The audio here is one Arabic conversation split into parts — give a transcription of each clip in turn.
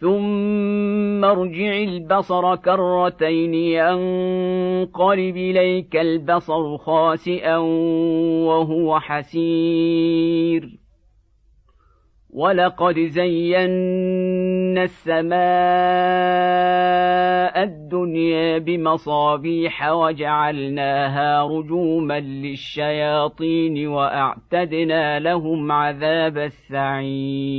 ثم ارجع البصر كرتين ينقلب اليك البصر خاسئا وهو حسير ولقد زينا السماء الدنيا بمصابيح وجعلناها رجوما للشياطين واعتدنا لهم عذاب السعير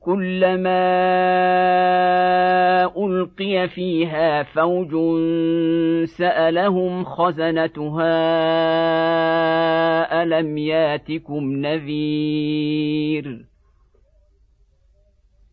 كلما ألقي فيها فوج سألهم خزنتها ألم ياتكم نذير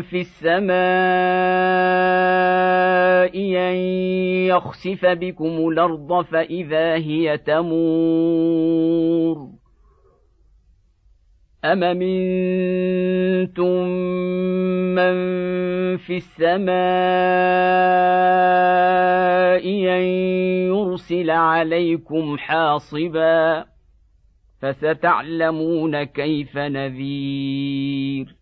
في السماء أن يخسف بكم الأرض فإذا هي تمور. أم منتم من في السماء أن يرسل عليكم حاصبا فستعلمون كيف نذير.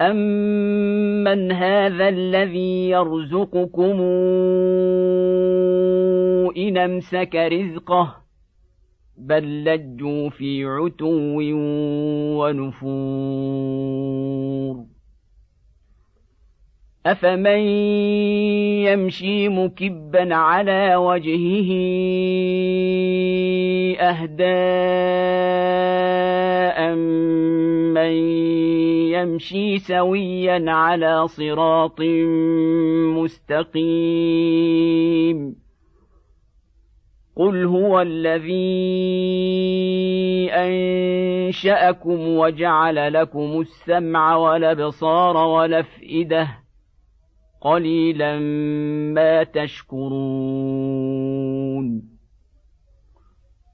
أمن هذا الذي يرزقكم إن أمسك رزقه بل لجوا في عتو ونفور افمن يمشي مكبا على وجهه اهداء من يمشي سويا على صراط مستقيم. قل هو الذي أنشأكم وجعل لكم السمع والأبصار والأفئدة قليلا ما تشكرون.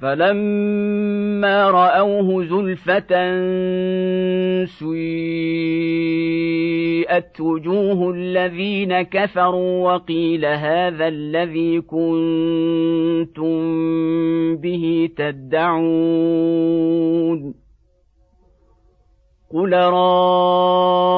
فلما راوه زلفه سيئت وجوه الذين كفروا وقيل هذا الذي كنتم به تدعون قل رايتم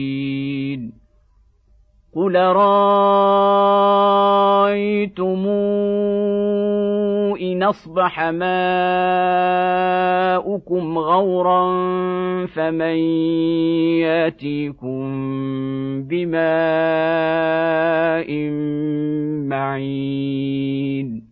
قل رايتم ان اصبح ماؤكم غورا فمن ياتيكم بماء معين